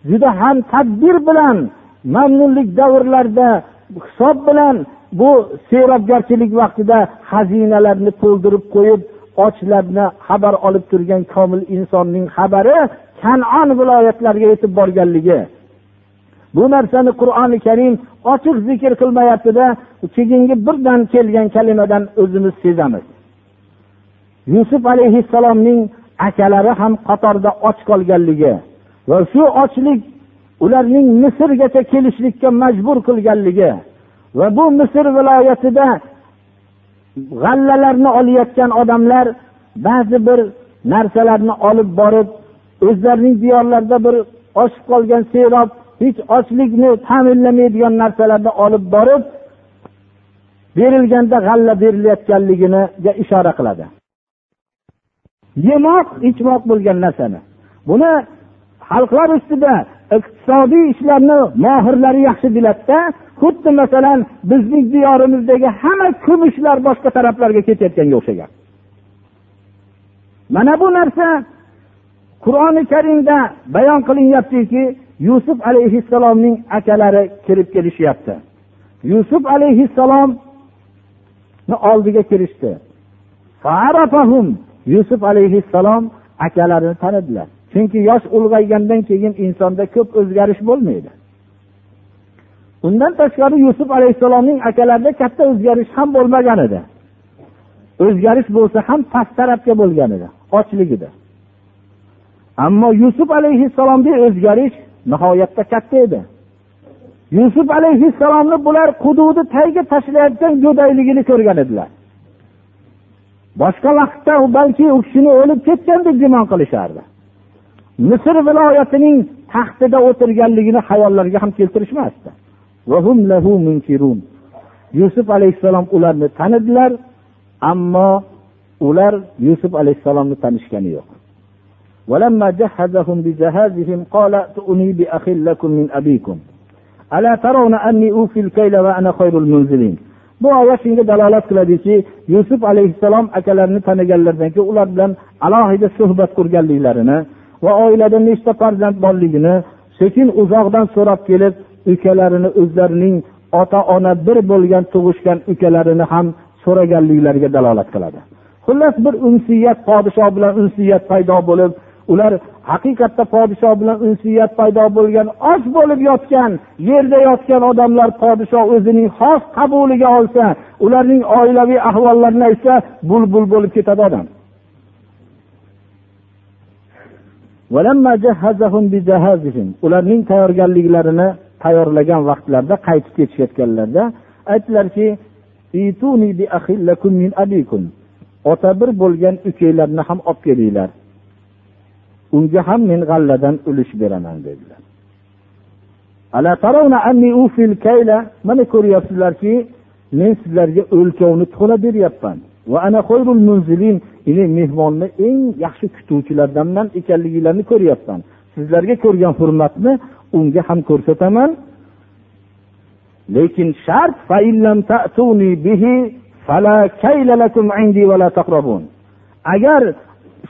juda ham tadbir bilan mamnunlik davrlarida hisob bilan bu serobgarchilik vaqtida xazinalarni to'ldirib qo'yib ochlarni xabar olib turgan komil insonning xabari kanon viloyatlariga yetib borganligi. Bu narsani qur'oni karim ochiq zikr qilmayaptida keyingi birdan kelgan kalimadan o'zimiz sezamiz. Yusuf alayhissalomning akalari ham qatorda och qolganligi va shu ochlik ularning misrgacha kelishlikka majbur qilganligi va bu misr viloyatida g'allalarni olayotgan odamlar ba'zi bir narsalarni olib borib o'zlarining diyorlarida bir oshib qolgan serob hech ochlikni ta'minlamaydigan narsalarni olib borib berilganda g'alla berilayotganligiga ishora qiladi. Yemoq ichmoq bo'lgan narsani. Buni xalqlar ustida iqtisodiy ishlarni mohirlari yaxshi biladida xuddi masalan bizning diyorimizdagi hamma kumushlar boshqa taraflarga ketayotganga o'xshagan. Mana bu narsa qur'oni karimda bayon qilinyaptiki yusuf alayhissalomning akalari kirib kelishyapti. Yusuf alayhissalomni oldiga kirishdi. Yusuf alayhissalom akalarini tanidilar chunki yosh ulg'aygandan keyin insonda ko'p o'zgarish bo'lmaydi. Undan tashqari yusuf alayhissalomning akalarida katta o'zgarish ham bo'lmagan edi. O'zgarish bo'lsa ham past tarafga bo'lgan edi ochligida. Ammo yusuf alayhissalomda o'zgarish nihoyatda katta edi. Yusuf alayhissalomni bular hududi tagiga tashlayotgan go'dayligini ko'rgan edilar. Boshqa vaqtda balki u kishini o'lib ketgan deb gumon qilishardi. misr viloyatining taxtida o'tirganligini hayollariga ham keltirishmasdi yusuf alayhissalom ularni tanidilar ammo ular yusuf alayhissalomni tanishgani yo'q ولما جهزهم بجهازهم قال ائتوني بأخ لكم من أبيكم ألا ترون أني أوفي الكيل وأنا خير المنزلين bu oyat shunga dalolat qiladiki yusuf alayhissalom akalarini taniganlaridan keyin ular bilan alohida suhbat qurganliklarini va oilada nechta farzand borligini sekin uzoqdan so'rab kelib ukalarini o'zlarining ota ona bir bo'lgan tug'ishgan ukalarini ham so'raganliklariga dalolat qiladi. Xullas bir unsiyat podshoh bilan unsiyat paydo bo'lib ular haqiqatda podshoh bilan unsiyat paydo bo'lgan och bo'lib yotgan yerda yotgan odamlar podshoh o'zining xos qabuliga olsa ularning oilaviy ahvollarini aytsa bulbul bo'lib ketadi odam. Ularning tayyorgarliklarini tayyorlagan vaqtlarida qaytib ketishayotganlarida aytdilarki ota bir bo'lgan ukanglarni ham olib kelinglar. Unga ham men g'alladan ulush beraman dedilar. Mana ko'ryapsizlarki men sizlarga o'lchovni to'la beryapman. Mehmonni eng yaxshi kutuvchilardanman ekanligingizni ko'ryapman. Sizlarga ko'rgan hurmatni unga ham ko'rsataman. Lekin shart agar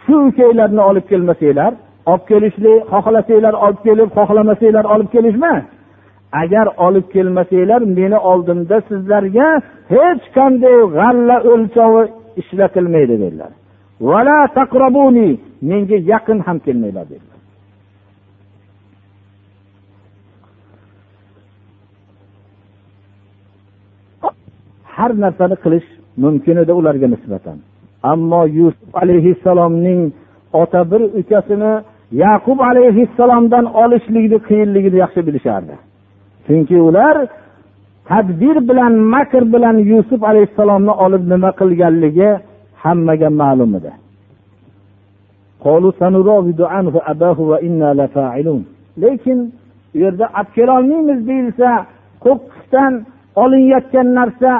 shu ukanglarni olib kelmasanglar olib kelishlik xohlasanglar olib kelib xohlamasanglar olib kelishma. Agar olib kelmasanglar meni oldimda sizlarga hech qanday g'alla o'lchovi ishlatilmaydi dedilar. Menga yaqin ham kelmanglar dedilar. Har narsani qilish mumkin edi ularga nisbatan. Ammo yusuf alayhissalomning ota bir ukasini yaqub alayhissalomdan olishlikni qiyinligini yaxshi bilishardi. Chunki ular tadbir bilan makr bilan yusuf alayhissalomni olib nima qilganligi hammaga ma'lum edi. Lekin u yerda olib kelolmaymiz deyilsa qo'qqisdan olinayotgan narsa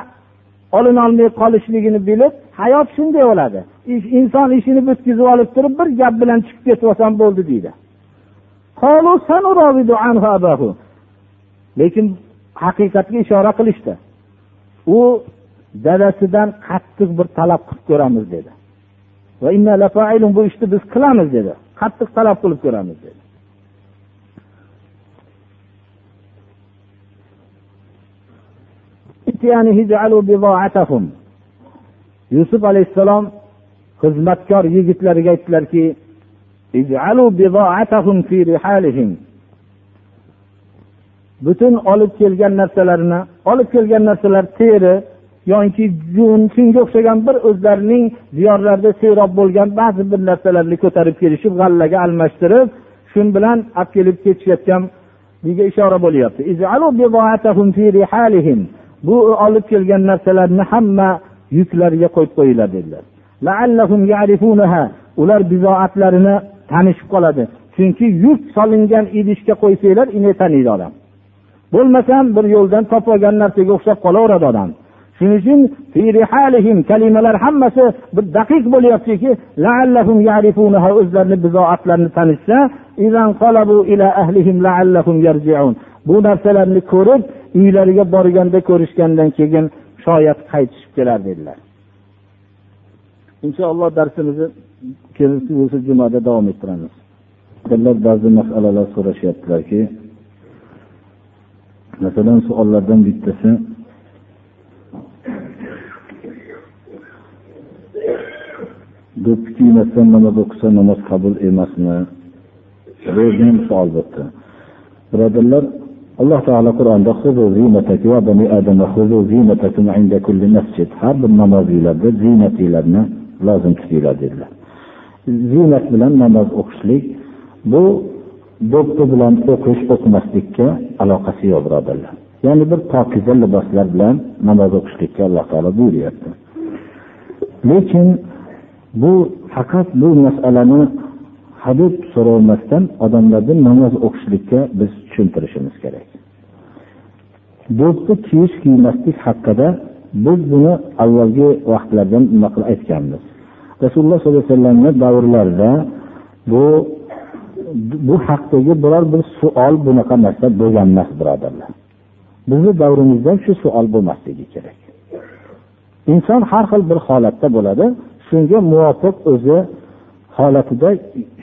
olinolmay qolishligini bilib hayot shunday bo'ladi. Inson ishini bitkazib olib turib bir gap bilan chiqib ketib olsam bo'ldi deydi. Lekin haqiqatga ishora qilishdi. U dadasidan qattiq bir talab qilib ko'ramiz dedi. Bu ishni biz qilamiz dedi. Qattiq talab qilib ko'ramiz dedi. Yusuf alayhissalom xizmatkor yigitlariga aytdilarki butun olib kelgan narsalarini olib kelgan narsalar teri yoki jun shunga o'xshagan bir o'zlarining diyorlarida serob bo'lgan ba'zi bir narsalarni ko'tarib kelishib g'allaga almashtirib shu bilan olib kelib ketishayotgan ishora bo'lyapti. Bu olib kelgan narsalarni hamma yuklariga qo'yib qo'yinglar dedilar. Ular bizoatlarini tanishib qoladi. Chunki yuk solingan idishga qo'ysanglar ini taniydi odam. Bo'lmasam bir yo'ldan topib olgan narsaga o'xshab qolaveradi odam. Shuning uchun kalimalar hammasi bir daqiq bo'lyaptiki o'zlarini bizoatlarini tanishsa bu narsalarni ko'rib uylariga borganda ko'rishgandan keyin shoyat qaytishib kelar dedilar. Inshaalloh darsimizni kelgusi jumada davom ettiramiz. Ba'zi masalalar so'rashyaptilarki masalan savollardan bittasi. Do'ppi kiymasdan namoz o'qisa namoz qabul emasmi? Bu ham birodarlar alloh taolo qur'onda har bir namoziylarda ziynatinglarni lozim tutinglar dedilar. Ziynat bilan namoz o'qishlik bu do'ppi bilan o'qish o'qimaslikka aloqasi yo'q birodarlar. Ya'ni bir pokiza liboslar bilan namoz o'qishlikka alloh taolo buyuryapti. Lekin bu faqat bu masalani hadeb so'ramasdan odamlarni namoz o'qishlikka biz tushuntirishimiz kerak. Do'ppi kiyish kiymaslik haqida biz buni avvalgi vaqtlarda nima qilib aytganmiz? Rasululloh sollallohu alayhi vasallamni davrlarida bu bu haqdagi biror bir savol bunaqa narsa bo'lgan emas birodarlar. Bizni davrimizda shu savol bo'lmasligi kerak. Inson har xil bir holatda bo'ladi shunga muvofiq o'zi holatida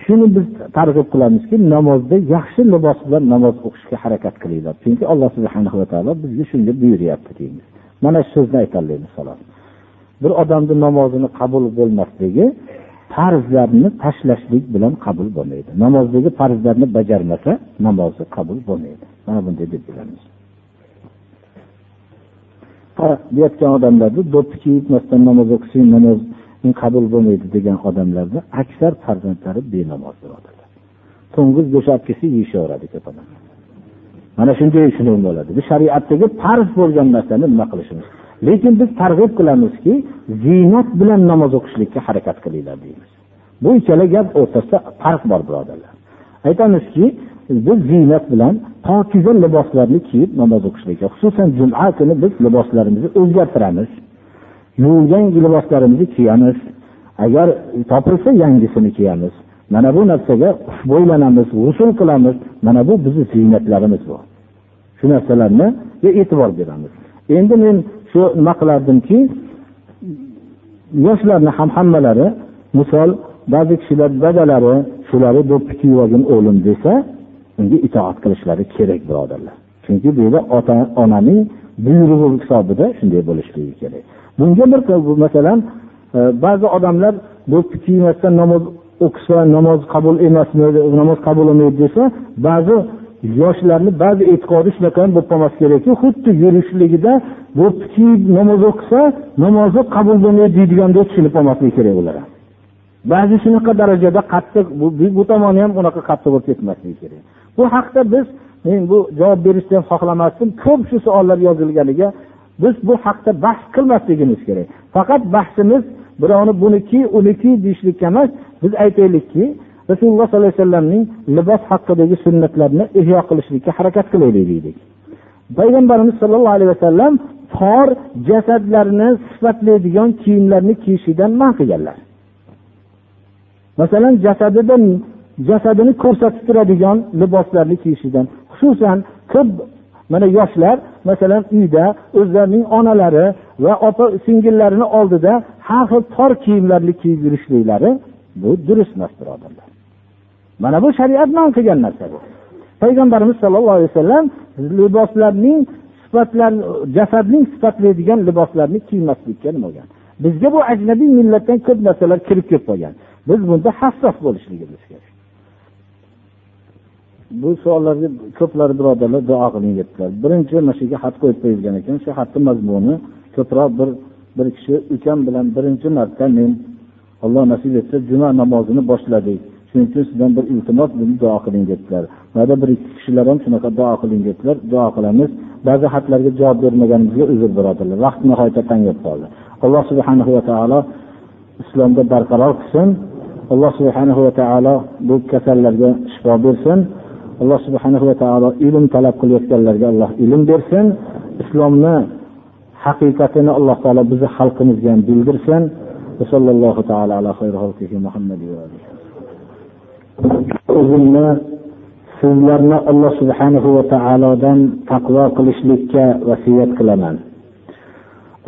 shuni biz targ'ib qilamizki namozda yaxshi libos bilan namoz o'qishga harakat qilinglar. Chunki alloh subhana va taolo bizga shunga buyuryapti deymiz. Mana shu so'zni aytolmaymiz xolos. Bir odamni namozini qabul bo'lmasligi farzlarni tashlashlik bilan qabul bo'lmaydi. Namozdagi farzlarni bajarmasa namozi qabul bo'lmaydi. Mana bunday deb bilamiz. Deyotgan odamlarni do'ppi kiyibmasdan namoz o'qisang namoz qabul bo'lmaydi degan odamlarni aksar farzandlari benamoz birodarlar to'ng'iz bo'shab kelsa yeyishaveradi ko'p odamlar. Mana shunday shunday bo'ladi. Bu shariatdagi farz bo'lgan narsani nima qilishimiz? Lekin biz targ'ib qilamizki ziynat bilan namoz o'qishlikka harakat qilinglar deymiz. Bu ikkala gap o'rtasida farq bor birodarlar. Aytamizki biz ziynat bilan pokiza liboslarni kiyib namoz o'qishlikka xususan juma kuni biz liboslarimizni o'zgartiramiz. Yuvilgan liboslarimizni kiyamiz. Agar topilsa yangisini kiyamiz. Mana bu narsaga xushbo'ylanamiz g'usul qilamiz. Mana bu bizni ziynatlarimiz bu shu narsalarga e'tibor beramiz. Endi men shu nima qilardimki yoshlarni ham hammalari misol ba'zi kishilar dadalari shularni do'ppi kiyib olgin o'g'lim desa unga itoat qilishlari kerak birodarlar. Chunki bu yerda ota onaning buyrug'i hisobida shunday bo'lishligi kerak. Bunga bir masalan e, ba'zi odamlar do'ppi kiymasdan namoz o'qisa namoz qabul emasmi namoz qabul bo'lmaydi desa ba'zi yoshlarni ba'zi e'tiqodi shunaqa ham bo'lib qolmasi kerakki xuddi yurishligida bu kiyib namoz o'qisa namozi qabul bo'lmaydi deydigandek tushunib qolmasligi kerak ular. Ba'zi shunaqa darajada qattiq bu, bu tomoni ham unaqa qattiq bo'lib ketmasligi kerak. Bu haqda biz men bu javob berishni ham xohlamasdim ko'p shu savollar yozilganiga biz bu haqda bahs qilmasligimiz kerak. Faqat bahsimiz birovni buniki uniki deyishlikka emas biz aytaylikki rasululloh sollallohu alayhi vasallamning libos haqidagi sunnatlarni ihyo qilishlikka harakat qilaylik deydik payg'ambarimiz sollallohu alayhi vasallam tor jasadlarni sifatlaydigan kiyimlarni kiyishlikdan man qilganlar. Masalan jasadidan jasadini ko'rsatib turadigan liboslarni kiyishidan xususan ko'p mana yoshlar masalan uyda o'zlarining onalari va opa singillarini oldida har xil tor kiyimlarni kiyib yurishliklari bu durust emas birodarlar. Mana bu shariat man qilgan narsa bu. Payg'ambarimiz sollallohu alayhi vasallam liboslarning sifatlar jasadning sifatlaydigan liboslarni kiymaslikka nima bo'lgan? Bizga bu ajnabiy millatdan ko'p narsalar kirib kelib qolgan. Biz bunda hassos bo'lishligimiz kerak. Bu savollarga ko'plari birodarlar duo qiling debdilar birinchi mana shu yerga xat qo'yib qo'yilgan ekan. Shu xatni mazmuni ko'proq bir bir kishi ukam bilan birinchi marta men alloh nasib etsa juma namozini boshladik. Shuning uchun sizdan bir iltimos bizni duo qiling debdilar. Mana bir ikki kishilar ham shunaqa duo qiling debdilar. Duo qilamiz. Ba'zi xatlarga javob bermaganimizga uzr birodarlar vaqt nihoyatda tang bo'lib qoldi. Alloh subhanahu va taolo islomda barqaror qilsin. Alloh subhanahu va taolo bu kasallarga shifo bersin. Alloh subhanahu va taolo ilm talab qilayotganlarga alloh ilm bersin. Islomni haqiqatini alloh taolo bizni xalqimizga ham bildirsin. O'zimni sizlarni alloh subhanahu va taolodan taqvo qilishlikka vasiyat qilaman.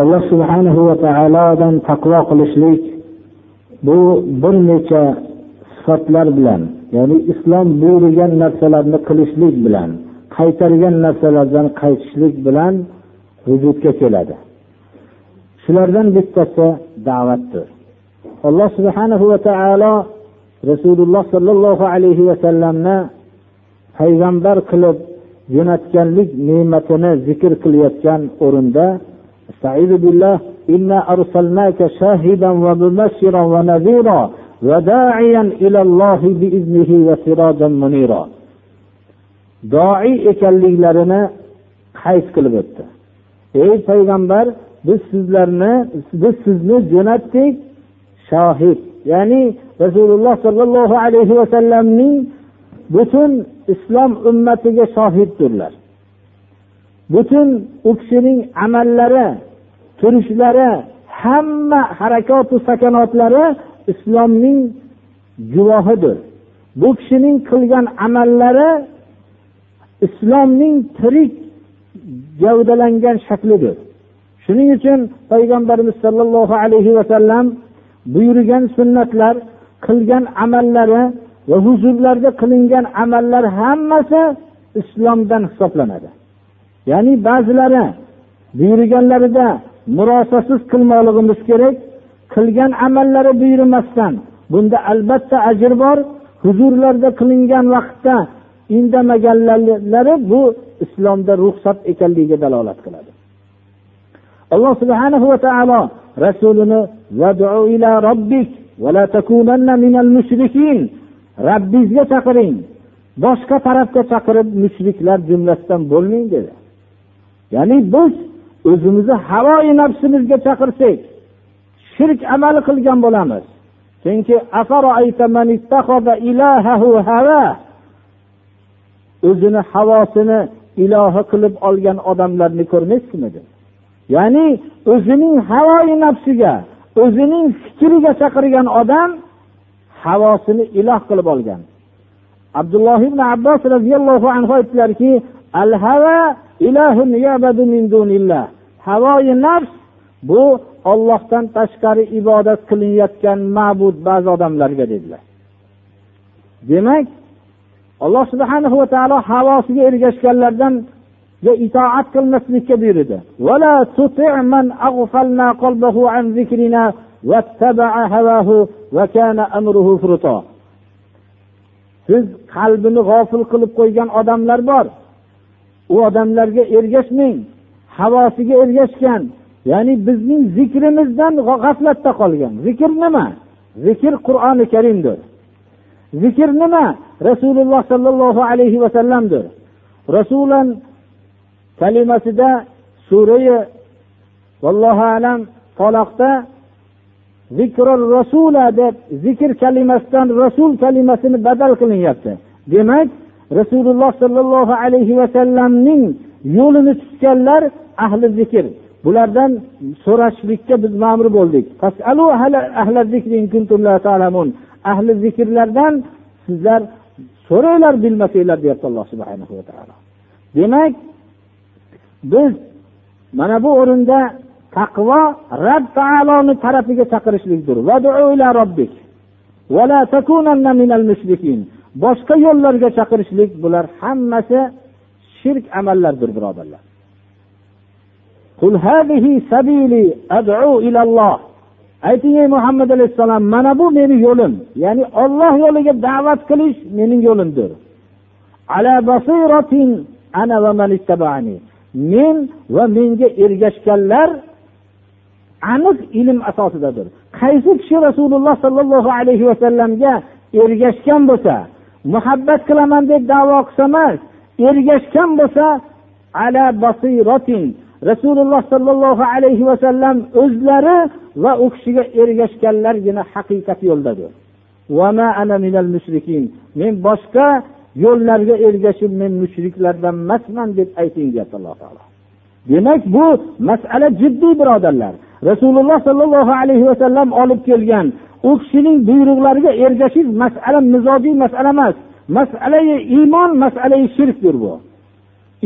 Alloh subhanahu va taolodan taqvo qilishlik bu bir necha sifatlar bilan ya'ni islom buyurgan narsalarni qilishlik bilan qaytargan narsalardan qaytishlik bilan vujudga keladi. Shulardan bittasi da'vatdir. Alloh subhanahu va taolo rasululloh sollallohu alayhi vasallamni payg'ambar qilib jo'natganlik ne'matini zikr qilayotgan o'rinda إنا أرسلناك شاهدا ومبشرا ونذيرا وداعيا إلى الله بإذنه وسراجا منيرا doiy ekanliklarini qayd qilib o'tdi ey payg'ambar biz sizlarni biz sizni jo'natdik shohid ya'ni rasululloh sollallohu alayhi vasallamning butun islom ummatiga shohiddirlar. Butun u kishining amallari turishlari hamma harakatu sakanotlari islomning guvohidir. Bu kishining qilgan amallari islomning tirik gavdalangan shaklidir. Shuning uchun payg'ambarimiz sollallohu alayhi vasallam buyurgan sunnatlar qilgan amallari va huzurlarda qilingan amallar hammasi islomdan hisoblanadi. Ya'ni ba'zilari buyurganlarida murosasiz qilmoqligimiz kerak qilgan amallari buyurmasdan bunda albatta ajr bor. Huzurlarda qilingan vaqtda indamaganlari bu islomda ruxsat ekanligiga dalolat qiladi. Alloh subhanahu va taolo rasulini robbingizga chaqiring boshqa tarafga chaqirib mushriklar jumlasidan bo'lmang dedi. Ya'ni biz o'zimizni havoyi nafsimizga chaqirsak shirk amali qilgan bo'lamiz. Chunki o'zini havosini ilohi qilib olgan odamlarni ko'rmaysizmi ya'ni o'zining havoyi nafsiga o'zining fikriga chaqirgan odam havosini iloh qilib olgan. Abdulloh ibn abbos roziyallohu anhu aytdilarki al hava ilahun min dunillah. Havoyi nafs bu ollohdan tashqari ibodat qilinayotgan ma'bud ba'zi odamlarga dedilar. Demak alloh subhanahu va taolo havosiga ergashganlardan itoat qilmaslikka buyurdi. Siz qalbini g'ofil qilib qo'ygan odamlar bor. U odamlarga ergashmang havosiga ergashgan ya'ni bizning zikrimizdan g'aflatda qolgan. Zikr nima? Zikr qur'oni karimdir. Zikr nima? Rasululloh sollallohu alayhi vasallamdir rasulan kalimasida surai vallohu alam toloqda zikrul rasula deb zikr kalimasidan rasul kalimasini badal qilinyapti. Demak rasululloh sollallohu alayhi vasallamning yo'lini tutganlar ahli zikr. Bulardan so'rashlikka biz ma'mur bo'ldik. Ahli zikrlardan sizlar so'ranglar bilmasanglar deyapti alloh subhanahu va taolo demak biz mana bu o'rinda taqvo rab taoloni tarafiga chaqirishlikdir. Boshqa yo'llarga chaqirishlik bular hammasi shirk amallardir birodarlar. Ayting ey muhammad alayhissalom mana bu meni yo'lim ya'ni olloh yo'liga da'vat qilish mening yo'limdir. Men va menga ergashganlar aniq ilm asosidadir. Qaysi kishi rasululloh sollallohu alayhi vasallamga ergashgan bo'lsa muhabbat qilaman deb davo qilsa emas ergashgan bo'lsa ala basiratin rasululloh sollallohu alayhi vasallam o'zlari va u kishiga ergashganlargina haqiqat yo'ldadir. Men boshqa yo'llarga ergashib men mushriklardan emasman deb ayting deyapti alloh taolo. Demak bu masala jiddiy birodarlar. Rasululloh sollallohu alayhi vasallam olib kelgan u kishining buyruqlariga ergashish masala mizojiy masala emas. Masalai iymon masalai shirkdir bu.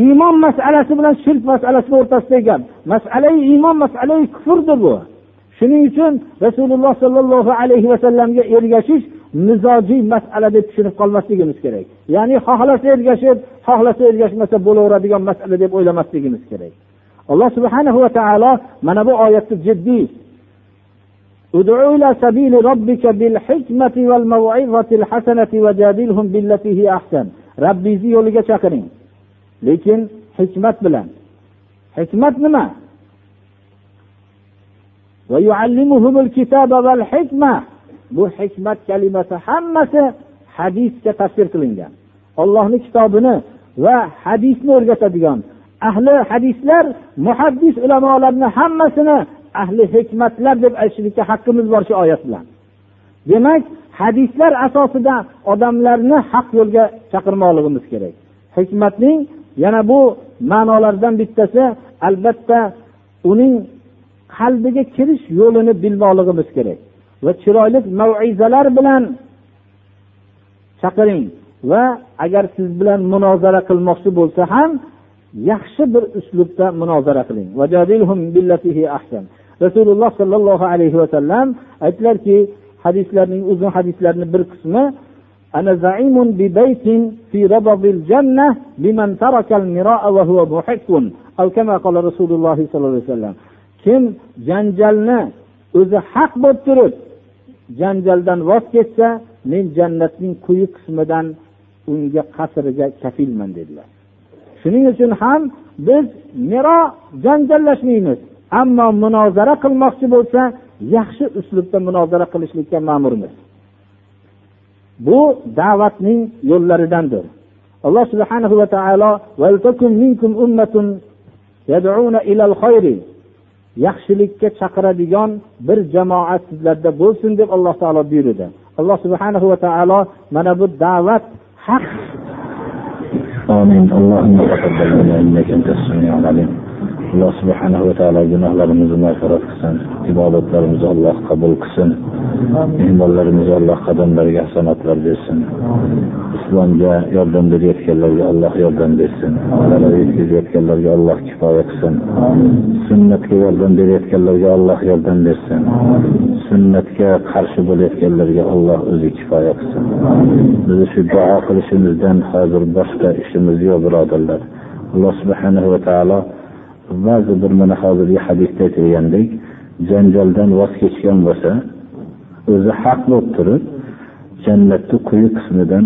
Iymon masalasi bilan shirk masalasini o'rtasidagi gap. Masalai iymon masalai kufrdir bu. Shuning uchun rasululloh sollallohu alayhi vasallamga ergashish mizojiy masala deb tushunib qolmasligimiz kerak ya'ni xohlasa ergashib xohlasa ergashmasa bo'laveradigan masala deb o'ylamasligimiz kerak alloh subhanahu va taolo mana bu oyatni jiddiy ادع إلى سبيل ربك بالحكمة والموعظة الحسنة وجادلهم بالتي هي أحسن ربي yo'liga chaqiring lekin hikmat bilan hikmat nima Bu hikmat kalimasi hammasi hadisga tafsir qilingan. Ollohni kitobini va hadisni o'rgatadigan ahli hadislar muhaddis ulamolarni hammasini ahli hikmatlar deb aytishlikka haqqimiz bor shu oyat bilan. Demak hadislar asosida odamlarni haq yo'lga chaqirmoqligimiz kerak. Hikmatning yana bu ma'nolardan bittasi albatta uning qalbiga kirish yo'lini bilmoqligimiz kerak. va chiroyli maizalar bilan chaqiring va agar siz bilan munozara qilmoqchi bo'lsa ham yaxshi bir uslubda munozara qiling rasululloh sollallohu alayhi vasallam aytdilarki hadislarning uzun hadislarni bir qismi أنا زعيم ببيت في ربض الجنة لمن ترك المراء وهو محق أو كما قال رسول الله صلى الله عليه وسلم kim janjalni o'zi haq bo'lib turib janjaldan voz kechsa men jannatning quyi qismidan unga qasriga kafilman dedilar. Shuning uchun ham biz miro janjallashmaymiz. Ammo munozara qilmoqchi bo'lsa yaxshi uslubda munozara qilishlikka ma'murmiz. Bu da'vatning yo'llaridandir. Alloh subhanahu va taolo yaxshilikka chaqiradigan bir jamoat sizlarda bo'lsin deb alloh taolo buyurdi alloh subhanahu va taolo mana bu da'vat haq آمين اللهم تقبل منا إنك أنت السميع العليم Alloh subhanahu va taolo gunohlarimizni mag'firat qilsin ibodatlarimizni alloh qabul qilsin mehmonlarimizga alloh qadamlariga hasanatlar bersin. Islomga yordam berayotganlarga alloh yordam bersin. Zarar yetkazayotganlarga alloh kifoya qilsin. Sunnatga yordam berayotganlarga alloh yordam bersin. Sunnatga qarshi bo'layotganlarga alloh o'zi kifoya qilsin. Bizni shu duo qilishimizdan hozir boshqa ishimiz yo'q birodarlar. Alloh subhanahu va taolo ba'zi bir mana hozirgi hadisda aytilgandek janjaldan voz kechgan bo'lsa o'zi haq bo'lib turib jannatni quyi qismidan